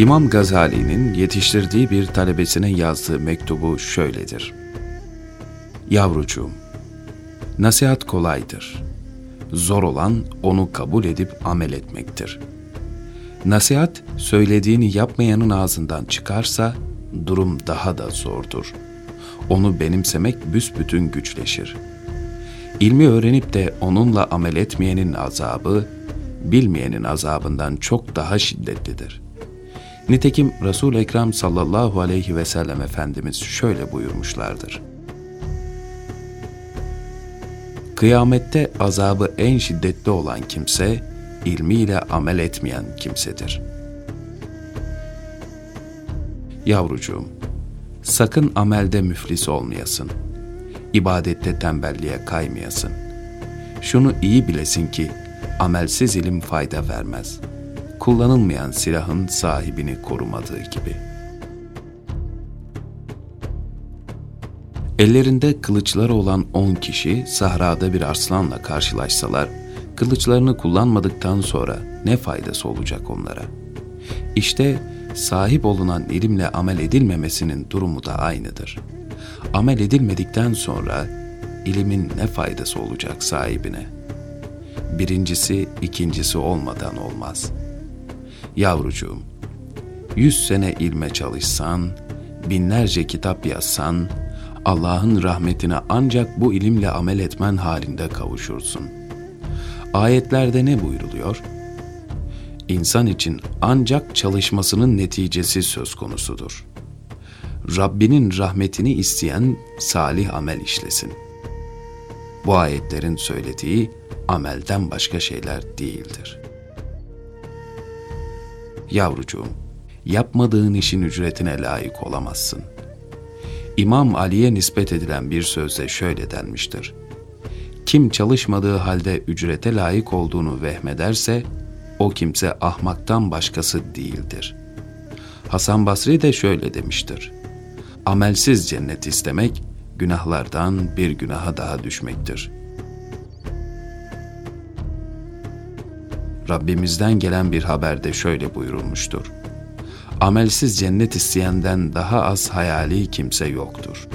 İmam Gazali'nin yetiştirdiği bir talebesine yazdığı mektubu şöyledir. Yavrucuğum, nasihat kolaydır. Zor olan onu kabul edip amel etmektir. Nasihat söylediğini yapmayanın ağzından çıkarsa durum daha da zordur. Onu benimsemek büsbütün güçleşir. İlmi öğrenip de onunla amel etmeyenin azabı, bilmeyenin azabından çok daha şiddetlidir.'' Nitekim Resul Ekrem sallallahu aleyhi ve sellem Efendimiz şöyle buyurmuşlardır. Kıyamette azabı en şiddetli olan kimse ilmiyle amel etmeyen kimsedir. Yavrucuğum, sakın amelde müflis olmayasın. İbadette tembelliğe kaymayasın. Şunu iyi bilesin ki amelsiz ilim fayda vermez.'' Kullanılmayan silahın sahibini korumadığı gibi. Ellerinde kılıçları olan on kişi sahrada bir arslanla karşılaşsalar, kılıçlarını kullanmadıktan sonra ne faydası olacak onlara? İşte sahip olunan ilimle amel edilmemesinin durumu da aynıdır. Amel edilmedikten sonra ilimin ne faydası olacak sahibine? Birincisi ikincisi olmadan olmaz.'' Yavrucuğum, yüz sene ilme çalışsan, binlerce kitap yazsan, Allah'ın rahmetine ancak bu ilimle amel etmen halinde kavuşursun. Ayetlerde ne buyruluyor? İnsan için ancak çalışmasının neticesi söz konusudur. Rabbinin rahmetini isteyen salih amel işlesin. Bu ayetlerin söylediği amelden başka şeyler değildir.'' Yavrucuğum, yapmadığın işin ücretine layık olamazsın. İmam Ali'ye nispet edilen bir sözde şöyle denmiştir. Kim çalışmadığı halde ücrete layık olduğunu vehmederse, o kimse ahmaktan başkası değildir. Hasan Basri de şöyle demiştir. Amelsiz cennet istemek, günahlardan bir günaha daha düşmektir.'' Rabbimizden gelen bir haberde şöyle buyurulmuştur. Amelsiz cennet isteyenden daha az hayali kimse yoktur.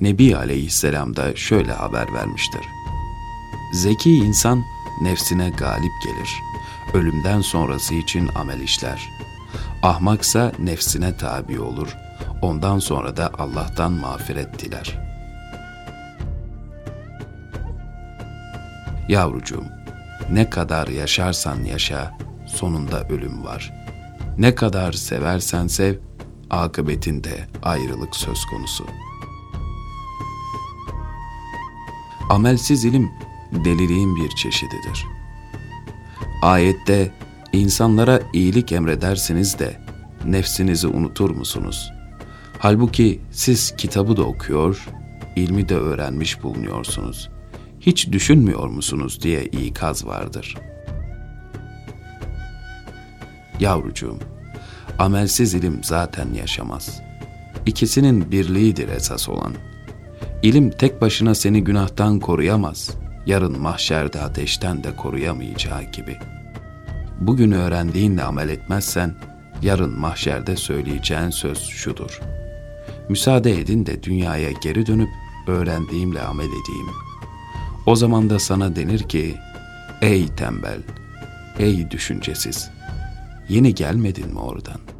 Nebi aleyhisselam da şöyle haber vermiştir. Zeki insan nefsine galip gelir. Ölümden sonrası için amel işler. Ahmaksa nefsine tabi olur. Ondan sonra da Allah'tan mağfiret diler.'' Yavrucuğum, ne kadar yaşarsan yaşa, sonunda ölüm var. Ne kadar seversen sev, akıbetinde ayrılık söz konusu. Amelsiz ilim, deliliğin bir çeşididir. Ayette, insanlara iyilik emredersiniz de, nefsinizi unutur musunuz? Halbuki siz kitabı da okuyor, ilmi de öğrenmiş bulunuyorsunuz.'' Hiç düşünmüyor musunuz diye ikaz vardır. Yavrucuğum, amelsiz ilim zaten yaşamaz. İkisinin birliğidir esas olan. İlim tek başına seni günahtan koruyamaz, yarın mahşerde ateşten de koruyamayacağı gibi. Bugün öğrendiğinle amel etmezsen, yarın mahşerde söyleyeceğin söz şudur. Müsaade edin de dünyaya geri dönüp öğrendiğimle amel edeyim.'' O zaman da sana denir ki, ey tembel, ey düşüncesiz, yeni gelmedin mi oradan?''